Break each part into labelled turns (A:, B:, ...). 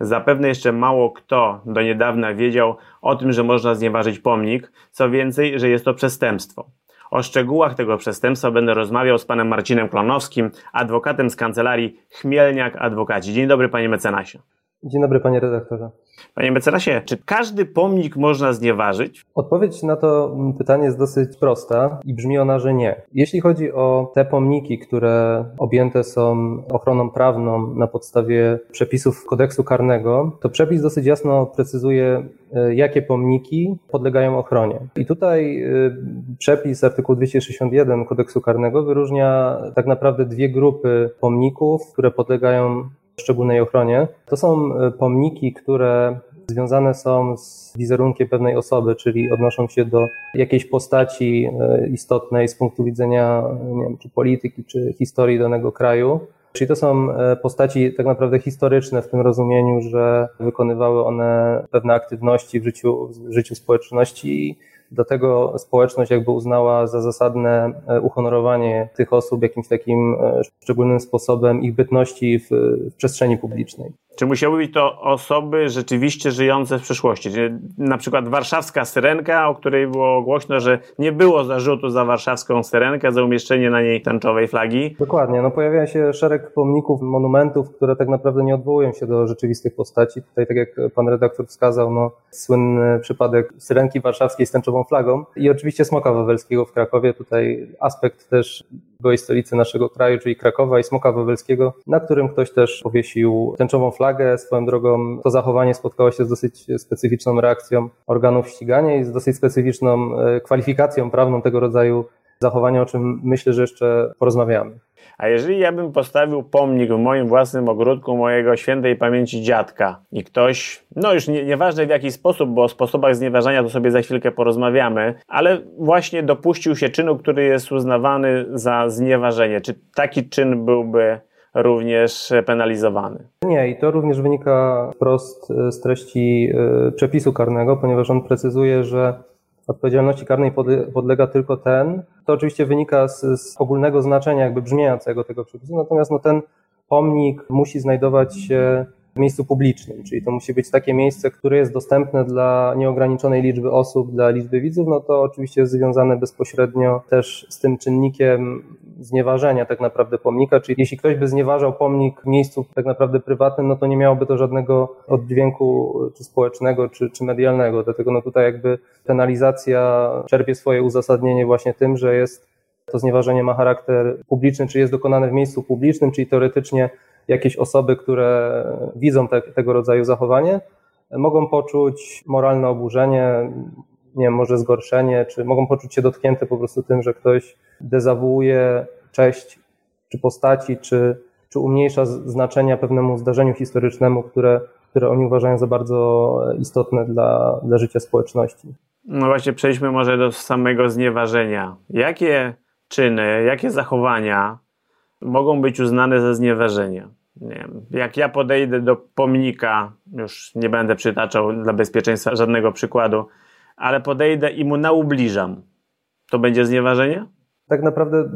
A: Zapewne jeszcze mało kto do niedawna wiedział o tym, że można znieważyć pomnik, co więcej, że jest to przestępstwo. O szczegółach tego przestępstwa będę rozmawiał z panem Marcinem Klonowskim, adwokatem z kancelarii Chmielniak Adwokaci. Dzień dobry, panie mecenasie.
B: Dzień dobry, panie redaktorze.
A: Panie mecenasie, czy każdy pomnik można znieważyć?
B: Odpowiedź na to pytanie jest dosyć prosta i brzmi ona, że nie. Jeśli chodzi o te pomniki, które objęte są ochroną prawną na podstawie przepisów kodeksu karnego, to przepis dosyć jasno precyzuje, e, jakie pomniki podlegają ochronie. I tutaj e, przepis artykuł 261 kodeksu karnego wyróżnia tak naprawdę dwie grupy pomników, które podlegają szczególnej ochronie. To są e, pomniki, które związane są z wizerunkiem pewnej osoby, czyli odnoszą się do jakiejś postaci e, istotnej z punktu widzenia nie wiem, czy polityki, czy historii danego kraju. Czyli to są e, postaci tak naprawdę historyczne w tym rozumieniu, że wykonywały one pewne aktywności w życiu, w życiu społeczności Dlatego społeczność jakby uznała za zasadne e, uhonorowanie tych osób jakimś takim e, szczególnym sposobem ich bytności w, w przestrzeni publicznej.
A: Czy musiały być to osoby rzeczywiście żyjące w przeszłości? Na przykład warszawska syrenka, o której było głośno, że nie było zarzutu za warszawską syrenkę, za umieszczenie na niej tęczowej flagi.
B: Dokładnie. No, pojawia się szereg pomników, monumentów, które tak naprawdę nie odwołują się do rzeczywistych postaci. Tutaj, tak jak pan redaktor wskazał, no, słynny przypadek syrenki warszawskiej z tęczową flagą i oczywiście Smoka Wawelskiego w Krakowie. Tutaj aspekt też byłej stolicy naszego kraju, czyli Krakowa i Smoka Wawelskiego, na którym ktoś też powiesił tęczową flagę. Swoją drogą to zachowanie spotkało się z dosyć specyficzną reakcją organów ścigania i z dosyć specyficzną e, kwalifikacją prawną tego rodzaju zachowania, o czym myślę, że jeszcze porozmawiamy.
A: A jeżeli ja bym postawił pomnik w moim własnym ogródku mojego świętej pamięci dziadka i ktoś, no już nie, nieważne w jaki sposób, bo o sposobach znieważania to sobie za chwilkę porozmawiamy, ale właśnie dopuścił się czynu, który jest uznawany za znieważenie. Czy taki czyn byłby również penalizowany?
B: Nie, i to również wynika wprost z treści e, przepisu karnego, ponieważ on precyzuje, że odpowiedzialności karnej podlega tylko ten. To oczywiście wynika z, z, ogólnego znaczenia, jakby brzmienia całego tego przepisu, natomiast no, ten pomnik musi znajdować się miejscu publicznym, czyli to musi być takie miejsce, które jest dostępne dla nieograniczonej liczby osób, dla liczby widzów, no to oczywiście jest związane bezpośrednio też z tym czynnikiem znieważenia tak naprawdę pomnika, czyli jeśli ktoś by znieważał pomnik w miejscu tak naprawdę prywatnym, no to nie miałoby to żadnego oddźwięku czy społecznego, czy, czy medialnego, dlatego no tutaj jakby penalizacja czerpie swoje uzasadnienie właśnie tym, że jest to znieważenie ma charakter publiczny, czy jest dokonane w miejscu publicznym, czyli teoretycznie jakieś osoby, które widzą te, tego rodzaju zachowanie, mogą poczuć moralne oburzenie, nie wiem, może zgorszenie, czy mogą poczuć się dotknięte po prostu tym, że ktoś dezawuuje cześć czy postaci, czy, czy umniejsza znaczenia pewnemu zdarzeniu historycznemu, które, które oni uważają za bardzo istotne dla, dla życia społeczności.
A: No właśnie, przejdźmy może do samego znieważenia. Jakie czyny, jakie zachowania mogą być uznane za znieważenie? Nie wiem, jak ja podejdę do pomnika, już nie będę przytaczał dla bezpieczeństwa żadnego przykładu, ale podejdę i mu naubliżam, to będzie znieważenie?
B: Tak naprawdę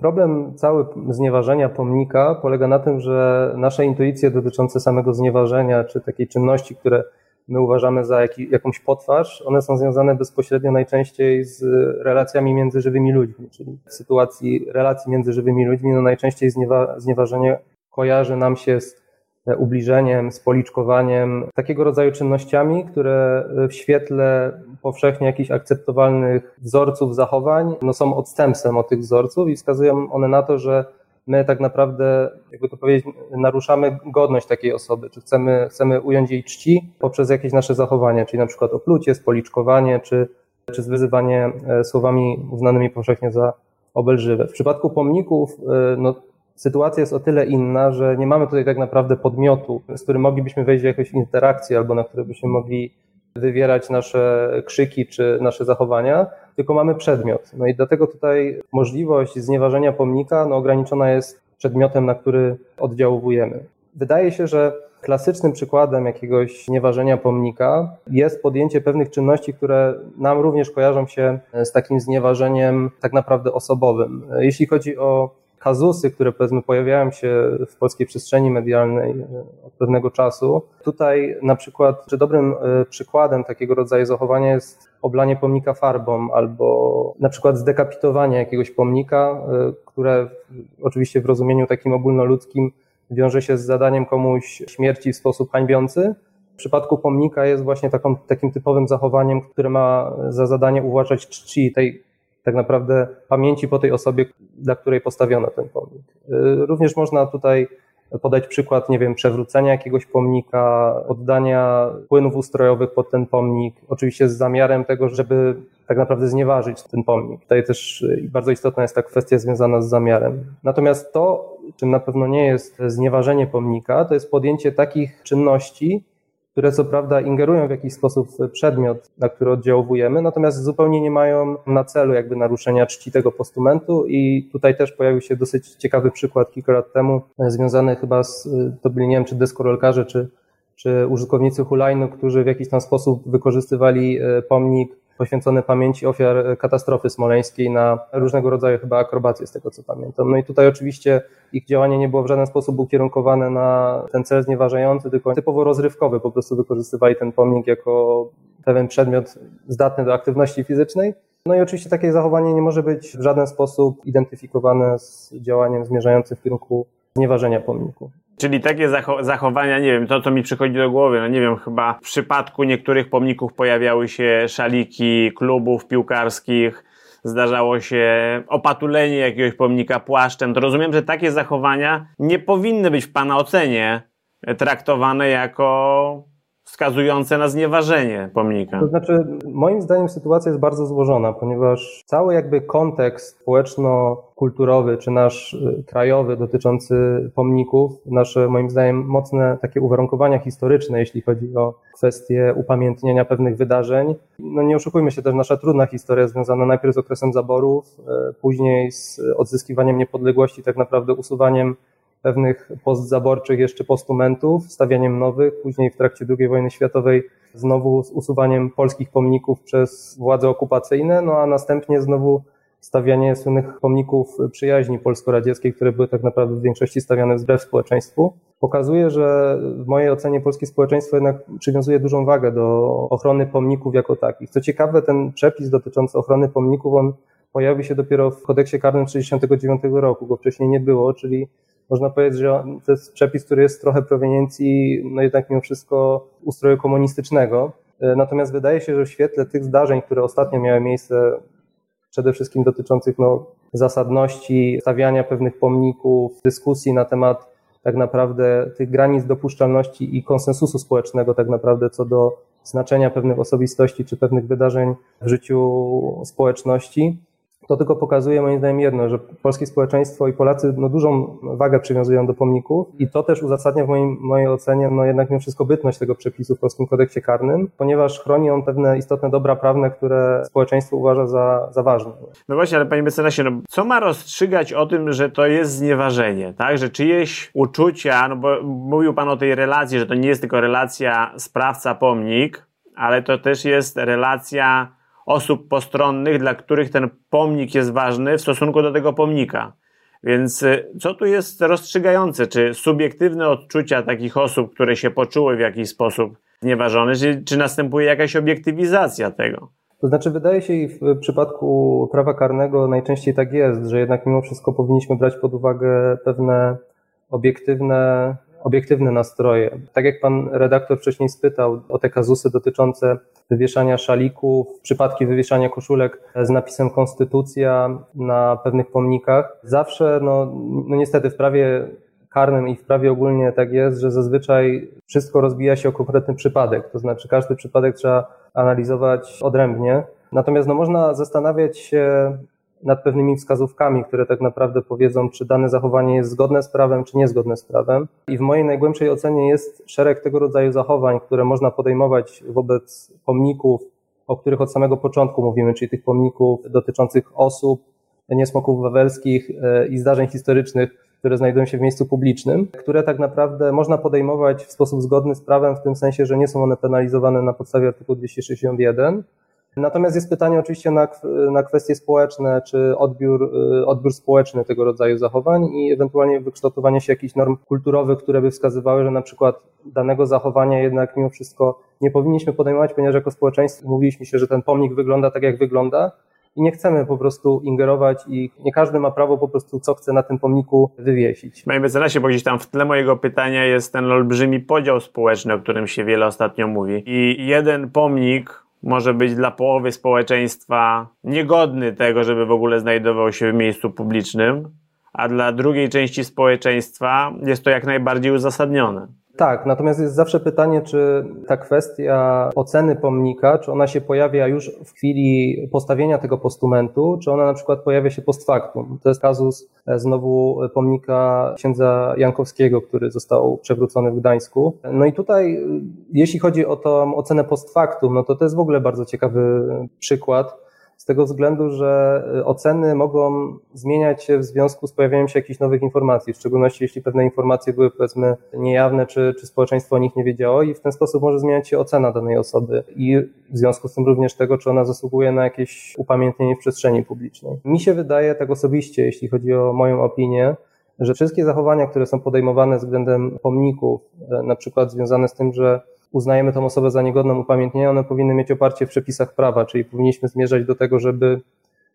B: problem cały znieważenia pomnika polega na tym, że nasze intuicje dotyczące samego znieważenia, czy takiej czynności, które my uważamy za jak, jakąś potwarz, one są związane bezpośrednio najczęściej z relacjami między żywymi ludźmi, czyli w sytuacji relacji między żywymi ludźmi, no najczęściej zniewa, znieważenie kojarzy nam się z E, ubliżeniem, spoliczkowaniem, takiego rodzaju czynnościami, które w świetle powszechnie jakichś akceptowalnych wzorców zachowań no są odstępstwem od tych wzorców i wskazują one na to, że my tak naprawdę, jakby to powiedzieć, naruszamy godność takiej osoby, czy chcemy, chcemy ująć jej czci poprzez jakieś nasze zachowanie, czyli na przykład oplucie, spoliczkowanie, czy, czy zwyzywanie e, słowami uznanymi powszechnie za obelżywe. W przypadku pomników, e, no, sytuacja jest o tyle inna, że nie mamy tutaj tak naprawdę podmiotu, z którym moglibyśmy wejść w jakąś interakcję albo na które byśmy mogli wywierać nasze krzyki czy nasze zachowania, tylko mamy przedmiot. No i dlatego tutaj możliwość znieważenia pomnika no, ograniczona jest przedmiotem, na który oddziałujemy. Wydaje się, że Klasycznym przykładem jakiegoś nieważenia pomnika jest podjęcie pewnych czynności, które nam również kojarzą się z takim znieważeniem tak naprawdę osobowym. Jeśli chodzi o kazusy, które powiedzmy pojawiają się w polskiej przestrzeni medialnej e, od pewnego czasu. Tutaj na przykład, czy dobrym e, przykładem takiego rodzaju zachowania jest oblanie pomnika farbą albo na przykład zdekapitowanie jakiegoś pomnika, e, które oczywiście w rozumieniu takim ogólnoludzkim wiąże się z zadaniem komuś śmierci w sposób hańbiący. W przypadku pomnika jest właśnie taką, takim typowym zachowaniem, które ma za zadanie uważać czci tej tak naprawdę pamięci po tej osobie, dla której postawiono ten pomnik. Y, również można tutaj podać przykład, nie wiem, przewrócenia jakiegoś pomnika, oddania płynów ustrojowych pod ten pomnik, oczywiście z zamiarem tego, żeby tak naprawdę znieważyć ten pomnik. Tutaj też y, bardzo istotna jest ta kwestia związana z zamiarem. Natomiast to, czym na pewno nie jest znieważenie pomnika, to jest podjęcie takich czynności, które co prawda ingerują w jakiś sposób w przedmiot, na który oddziałujemy, natomiast zupełnie nie mają na celu jakby naruszenia czci tego postumentu i tutaj też pojawił się dosyć ciekawy przykład kilka lat temu, związany chyba z, to byli nie wiem, czy deskorolkarze, czy, czy użytkownicy hulajnu, którzy w jakiś tam sposób wykorzystywali e, pomnik poświęcone pamięci ofiar katastrofy smoleńskiej na różnego rodzaju chyba akrobacje, z tego co pamiętam. No i tutaj oczywiście ich działanie nie było w żaden sposób ukierunkowane na ten cel znieważający, tylko typowo rozrywkowy, po prostu wykorzystywali ten pomnik jako pewien przedmiot zdatny do aktywności fizycznej. No i oczywiście takie zachowanie nie może być w żaden sposób identyfikowane z działaniem zmierzającym w kierunku znieważenia pomniku.
A: Czyli takie zachowania, nie wiem, to co mi przychodzi do głowy, no nie wiem, chyba w przypadku niektórych pomników pojawiały się szaliki klubów piłkarskich, zdarzało się opatulenie jakiegoś pomnika płaszczem. To rozumiem, że takie zachowania nie powinny być w Pana ocenie traktowane jako wskazujące na znieważenie pomnika.
B: To znaczy, moim zdaniem sytuacja jest bardzo złożona, ponieważ cały jakby kontekst społeczno-kulturowy czy nasz y, krajowy dotyczący pomników, nasze moim zdaniem mocne takie uwarunkowania historyczne, jeśli chodzi o kwestie upamiętnienia pewnych wydarzeń. No nie oszukujmy się też, nasza trudna historia związana najpierw z okresem zaborów, y, później z odzyskiwaniem niepodległości, tak naprawdę usuwaniem pewnych postzaborczych jeszcze postumentów, stawianiem nowych, później w trakcie II wojny światowej znowu z usuwaniem polskich pomników przez władze okupacyjne, no a następnie znowu stawianie słynnych pomników przyjaźni polsko-radzieckiej, które były tak naprawdę w większości stawiane wbrew społeczeństwu, pokazuje, że w mojej ocenie polskie społeczeństwo jednak przywiązuje dużą wagę do ochrony pomników jako takich. Co ciekawe, ten przepis dotyczący ochrony pomników, on pojawił się dopiero w kodeksie karnym 1969 roku, go wcześniej nie było, czyli można powiedzieć, że to jest przepis, który jest trochę proweniencji, no jednak mimo wszystko ustroju komunistycznego. E, natomiast wydaje się, że w świetle tych zdarzeń, które ostatnio miały miejsce, przede wszystkim dotyczących no, zasadności stawiania pewnych pomników, dyskusji na temat tak naprawdę tych granic dopuszczalności i konsensusu społecznego tak naprawdę co do znaczenia pewnych osobistości czy pewnych wydarzeń w życiu społeczności, to tylko pokazuje moim zdaniem jedno, że polskie społeczeństwo i Polacy no, dużą wagę przywiązują do pomników i to też uzasadnia w moim, mojej ocenie no, jednak mimo wszystko bytność tego przepisu w polskim kodeksie karnym, ponieważ chroni on pewne istotne dobra prawne, które społeczeństwo uważa za, za ważne.
A: No właśnie, ale panie mecenasie, no, co ma rozstrzygać o tym, że to jest znieważenie, tak? Że czyjeś uczucia, no bo mówił pan o tej relacji, że to nie jest tylko relacja sprawca-pomnik, ale to też jest relacja osób postronnych, dla których ten pomnik jest ważny w stosunku do tego pomnika. Więc y, co tu jest rozstrzygające? Czy subiektywne odczucia takich osób, które się poczuły w jakiś sposób znieważone, czy, czy następuje jakaś obiektywizacja tego?
B: To znaczy, wydaje się i w przypadku prawa karnego najczęściej tak jest, że jednak mimo wszystko powinniśmy brać pod uwagę pewne obiektywne obiektywne nastroje. Tak jak pan redaktor wcześniej spytał o te kazusy dotyczące wywieszania szalików, przypadki wywieszania koszulek z napisem Konstytucja na pewnych pomnikach. Zawsze, no, no niestety w prawie karnym i w prawie ogólnie tak jest, że zazwyczaj wszystko rozbija się o konkretny przypadek. To znaczy każdy przypadek trzeba analizować odrębnie. Natomiast no, można zastanawiać się nad pewnymi wskazówkami, które tak naprawdę powiedzą, czy dane zachowanie jest zgodne z prawem, czy niezgodne z prawem. I w mojej najgłębszej ocenie jest szereg tego rodzaju zachowań, które można podejmować wobec pomników, o których od samego początku mówimy, czyli tych pomników dotyczących osób, niesmoków wawelskich e, i zdarzeń historycznych, które znajdują się w miejscu publicznym, które tak naprawdę można podejmować w sposób zgodny z prawem, w tym sensie, że nie są one penalizowane na podstawie artykułu 261. Natomiast jest pytanie oczywiście na, na kwestie społeczne, czy odbiór, y, odbiór społeczny tego rodzaju zachowań i ewentualnie wykształtowanie się jakichś norm kulturowych, które by wskazywały, że na przykład danego zachowania jednak mimo wszystko nie powinniśmy podejmować, ponieważ jako społeczeństwo mówiliśmy się, że ten pomnik wygląda tak, jak wygląda, i nie chcemy po prostu ingerować i nie każdy ma prawo po prostu co chce na tym pomniku wywiesić.
A: Panie mecenasie, bo gdzieś tam w tle mojego pytania jest ten olbrzymi podział społeczny, o którym się wiele ostatnio mówi. I jeden pomnik może być dla połowy społeczeństwa niegodny tego, żeby w ogóle znajdował się w miejscu publicznym, a dla drugiej części społeczeństwa jest to jak najbardziej uzasadnione.
B: Tak, natomiast jest zawsze pytanie, czy ta kwestia oceny pomnika, czy ona się pojawia już w chwili postawienia tego postumentu, czy ona na przykład pojawia się post factum. To jest kazus e, znowu pomnika księdza Jankowskiego, który został przewrócony w Gdańsku. No i tutaj, e, jeśli chodzi o tą ocenę post factum, no to to jest w ogóle bardzo ciekawy przykład, z tego względu, że y, oceny mogą zmieniać się w związku z pojawieniem się jakichś nowych informacji, w szczególności jeśli pewne informacje były powiedzmy niejawne, czy, czy społeczeństwo o nich nie wiedziało i w ten sposób może zmieniać się ocena danej osoby i w związku z tym również tego, czy ona zasługuje na jakieś upamiętnienie w przestrzeni publicznej. Mi się wydaje tak osobiście, jeśli chodzi o moją opinię, że wszystkie zachowania, które są podejmowane względem pomników, e, na przykład związane z tym, że uznajemy tą osobę za niegodną upamiętnienia, one powinny mieć oparcie w przepisach prawa, czyli powinniśmy zmierzać do tego, żeby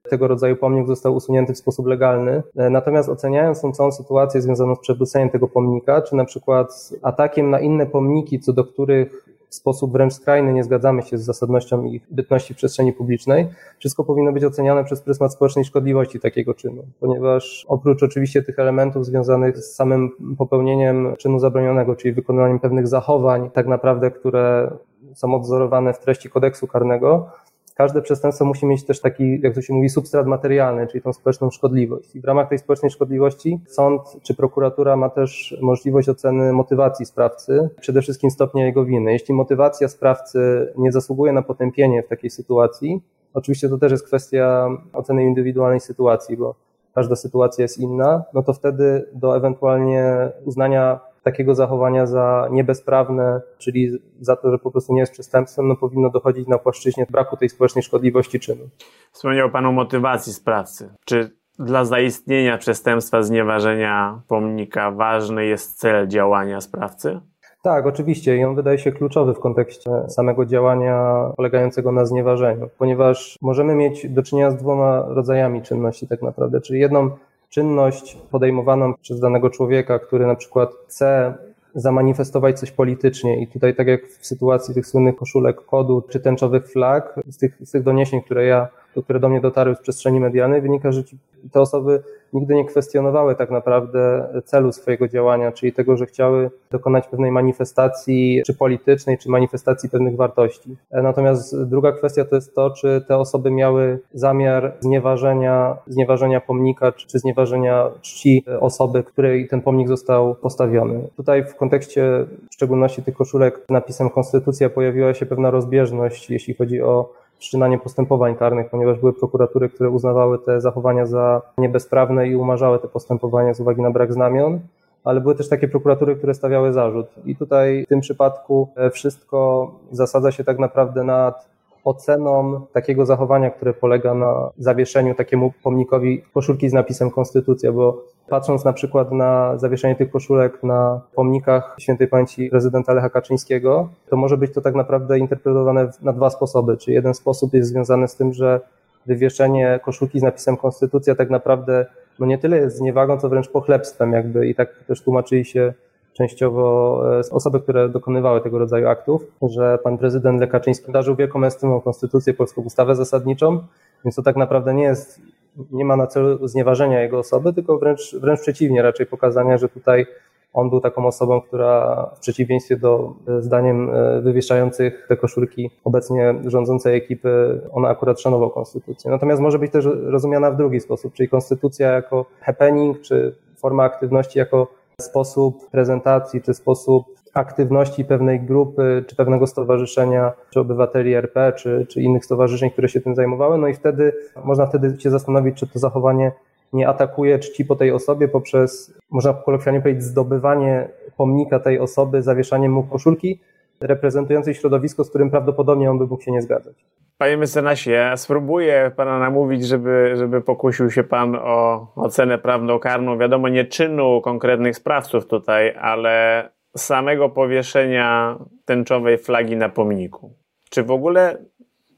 B: tego rodzaju pomnik został usunięty w sposób legalny. Natomiast oceniając tą całą sytuację związaną z przewróceniem tego pomnika, czy na przykład atakiem na inne pomniki, co do których w sposób wręcz skrajny nie zgadzamy się z zasadnością ich bytności w przestrzeni publicznej, wszystko powinno być oceniane przez pryzmat społecznej szkodliwości takiego czynu, ponieważ oprócz oczywiście tych elementów związanych z samym popełnieniem czynu zabronionego, czyli wykonaniem pewnych zachowań, tak naprawdę, które są odzorowane w treści kodeksu karnego, każde przestępstwo musi mieć też taki, jak to się mówi, substrat materialny, czyli tą społeczną szkodliwość. I w ramach tej społecznej szkodliwości sąd czy prokuratura ma też możliwość oceny motywacji sprawcy, przede wszystkim stopnia jego winy. Jeśli motywacja sprawcy nie zasługuje na potępienie w takiej sytuacji, oczywiście to też jest kwestia oceny indywidualnej sytuacji, bo każda sytuacja jest inna, no to wtedy do ewentualnie uznania takiego zachowania za niebezprawne, czyli za to, że po prostu nie jest przestępstwem, no powinno dochodzić na płaszczyźnie braku tej społecznej szkodliwości czynu.
A: Wspomniał Pan o motywacji sprawcy. Czy dla zaistnienia przestępstwa znieważenia pomnika ważny jest cel działania sprawcy?
B: Tak, oczywiście i on wydaje się kluczowy w kontekście samego działania polegającego na znieważeniu, ponieważ możemy mieć do czynienia z dwoma rodzajami czynności tak naprawdę, czyli jedną czynność podejmowaną przez danego człowieka, który na przykład chce zamanifestować coś politycznie. I tutaj tak jak w sytuacji tych słynnych koszulek kodu czy tęczowych flag, z tych, z tych doniesień, które ja, które do mnie dotarły z przestrzeni medialnej, wynika, że te osoby nigdy nie kwestionowały tak naprawdę celu swojego działania, czyli tego, że chciały dokonać pewnej manifestacji, czy politycznej, czy manifestacji pewnych wartości. Natomiast druga kwestia to jest to, czy te osoby miały zamiar znieważenia, znieważenia pomnika, czy znieważenia czci osoby, której ten pomnik został postawiony. Tutaj w kontekście w szczególności tych koszulek napisem Konstytucja pojawiła się pewna rozbieżność, jeśli chodzi o wszczynanie postępowań karnych, ponieważ były prokuratury, które uznawały te zachowania za niebezprawne i umarzały te postępowania z uwagi na brak znamion, ale były też takie prokuratury, które stawiały zarzut. I tutaj w tym przypadku e, wszystko zasadza się tak naprawdę nad oceną takiego zachowania, które polega na zawieszeniu takiemu pomnikowi koszulki z napisem Konstytucja, bo patrząc na przykład na zawieszenie tych koszulek na pomnikach świętej pamięci prezydenta Lecha Kaczyńskiego, to może być to tak naprawdę interpretowane na dwa sposoby. Czy jeden sposób jest związany z tym, że wywieszenie koszulki z napisem Konstytucja tak naprawdę no nie tyle jest zniewagą, co wręcz pochlebstwem jakby i tak też tłumaczyli się częściowo e, osoby, które dokonywały tego rodzaju aktów, że pan prezydent Lech Kaczyński darzył wielką estymą konstytucję, polską ustawę zasadniczą, więc to tak naprawdę nie jest, nie ma na celu znieważenia jego osoby, tylko wręcz, wręcz przeciwnie, raczej pokazania, że tutaj on był taką osobą, która w przeciwieństwie do e, zdaniem e, wywieszających te koszulki obecnie rządzącej ekipy, ona akurat szanował konstytucję. Natomiast może być też rozumiana w drugi sposób, czyli konstytucja jako happening, czy forma aktywności jako sposób prezentacji, czy sposób aktywności pewnej grupy, czy pewnego stowarzyszenia, czy obywateli RP, czy, czy innych stowarzyszeń, które się tym zajmowały. No i wtedy można wtedy się zastanowić, czy to zachowanie nie atakuje czci po tej osobie poprzez, można kolokwialnie powiedzieć, zdobywanie pomnika tej osoby, zawieszaniem mu koszulki reprezentującej środowisko, z którym prawdopodobnie on by mógł się nie zgadzać.
A: Panie mecenasie, ja spróbuję pana namówić, żeby, żeby pokusił się pan o ocenę prawną karną. Wiadomo, nie czynu konkretnych sprawców tutaj, ale samego powieszenia tęczowej flagi na pomniku. Czy w ogóle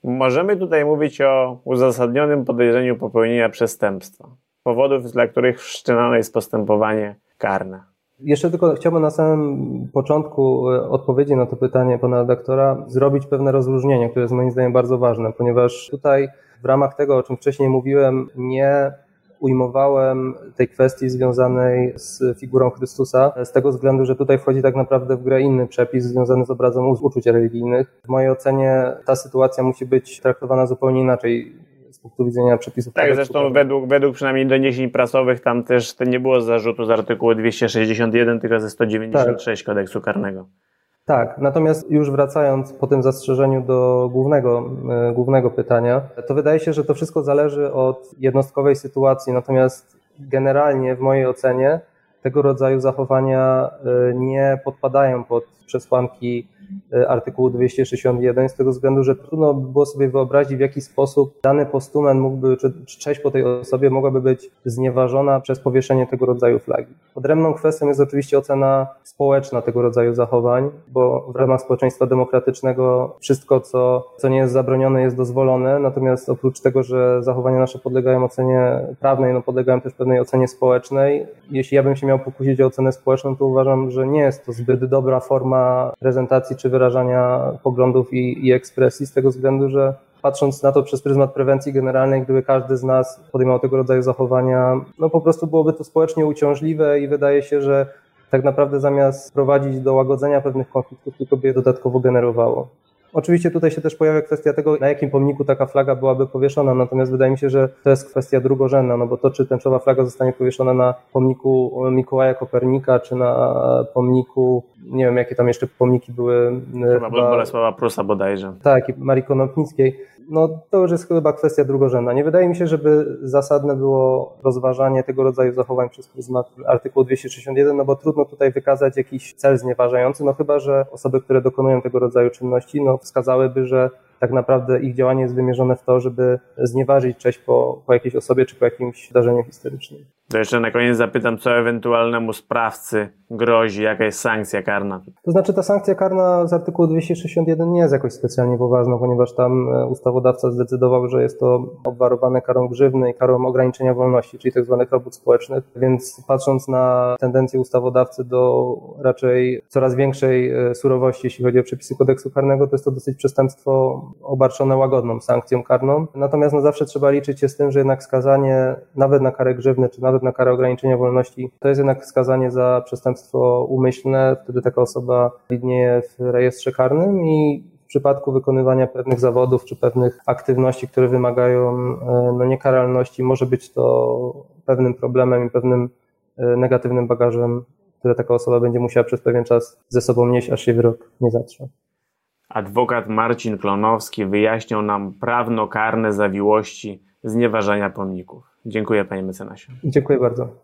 A: możemy tutaj mówić o uzasadnionym podejrzeniu popełnienia przestępstwa? Powodów, dla których wszczynane jest postępowanie karne.
B: Jeszcze tylko chciałbym na samym początku e, odpowiedzi na to pytanie pana redaktora zrobić pewne rozróżnienie, które jest moim zdaniem bardzo ważne, ponieważ tutaj w ramach tego, o czym wcześniej mówiłem, nie ujmowałem tej kwestii związanej z figurą Chrystusa, z tego względu, że tutaj wchodzi tak naprawdę w grę inny przepis związany z obrazem uczuć religijnych. W mojej ocenie ta sytuacja musi być traktowana zupełnie inaczej z punktu widzenia przepisów.
A: Tak, zresztą według, według przynajmniej doniesień prasowych tam też to nie było zarzutu z artykułu 261, tylko ze 196 tak. kodeksu karnego.
B: Tak, natomiast już wracając po tym zastrzeżeniu do głównego, e, głównego pytania, to wydaje się, że to wszystko zależy od jednostkowej sytuacji, natomiast generalnie w mojej ocenie tego rodzaju zachowania e, nie podpadają pod przesłanki artykułu 261 z tego względu, że trudno by było sobie wyobrazić, w jaki sposób dany postument mógłby, czy, czy cześć po tej osobie mogłaby być znieważona przez powieszenie tego rodzaju flagi. Odrębną kwestią jest oczywiście ocena społeczna tego rodzaju zachowań, bo w ramach społeczeństwa demokratycznego wszystko, co, co nie jest zabronione, jest dozwolone, natomiast oprócz tego, że zachowania nasze podlegają ocenie prawnej, no podlegają też pewnej ocenie społecznej. Jeśli ja bym się miał pokusić o ocenę społeczną, to uważam, że nie jest to zbyt dobra forma prezentacji czy wyrażania poglądów i, i ekspresji, z tego względu, że patrząc na to przez pryzmat prewencji generalnej, gdyby każdy z nas podejmował tego rodzaju zachowania, no po prostu byłoby to społecznie uciążliwe i wydaje się, że tak naprawdę zamiast prowadzić do łagodzenia pewnych konfliktów, tylko by je dodatkowo generowało. Oczywiście tutaj się też pojawia kwestia tego, na jakim pomniku taka flaga byłaby powieszona, natomiast wydaje mi się, że to jest kwestia drugorzędna, no bo to, czy tęczowa flaga zostanie powieszona na pomniku Mikołaja Kopernika, czy na pomniku, nie wiem jakie tam jeszcze pomniki były.
A: Chyba, chyba Bolesława Prusa bodajże.
B: Tak, i Marii Konopnickiej no to już jest chyba kwestia drugorzędna. Nie wydaje mi się, żeby zasadne było rozważanie tego rodzaju zachowań przez pryzmat artykułu 261, no bo trudno tutaj wykazać jakiś cel znieważający, no chyba, że osoby, które dokonują tego rodzaju czynności, no wskazałyby, że tak naprawdę ich działanie jest wymierzone w to, żeby znieważyć cześć po, po jakiejś osobie czy po jakimś zdarzeniu historycznym.
A: To jeszcze na koniec zapytam, co ewentualnemu sprawcy grozi, jaka jest sankcja karna?
B: To znaczy ta sankcja karna z artykułu 261 nie jest jakoś specjalnie poważna, ponieważ tam e, ustawodawca zdecydował, że jest to obwarowane karą grzywny i karą ograniczenia wolności, czyli tzw. Tak robót społecznych, więc patrząc na tendencję ustawodawcy do raczej coraz większej e, surowości, jeśli chodzi o przepisy kodeksu karnego, to jest to dosyć przestępstwo obarczone łagodną sankcją karną. Natomiast no zawsze trzeba liczyć się z tym, że jednak skazanie nawet na karę grzywny, czy nawet nawet na karę ograniczenia wolności, to jest jednak skazanie za przestępstwo umyślne. Wtedy taka osoba widnieje w rejestrze karnym i w przypadku wykonywania pewnych zawodów czy pewnych aktywności, które wymagają e, no, niekaralności, może być to pewnym problemem i pewnym e, negatywnym bagażem, które taka osoba będzie musiała przez pewien czas ze sobą nieść, aż się wyrok nie zatrze.
A: Adwokat Marcin Klonowski wyjaśniał nam prawno-karne zawiłości znieważania pomników. Dziękuję panie mecenasie.
B: Dziękuję bardzo.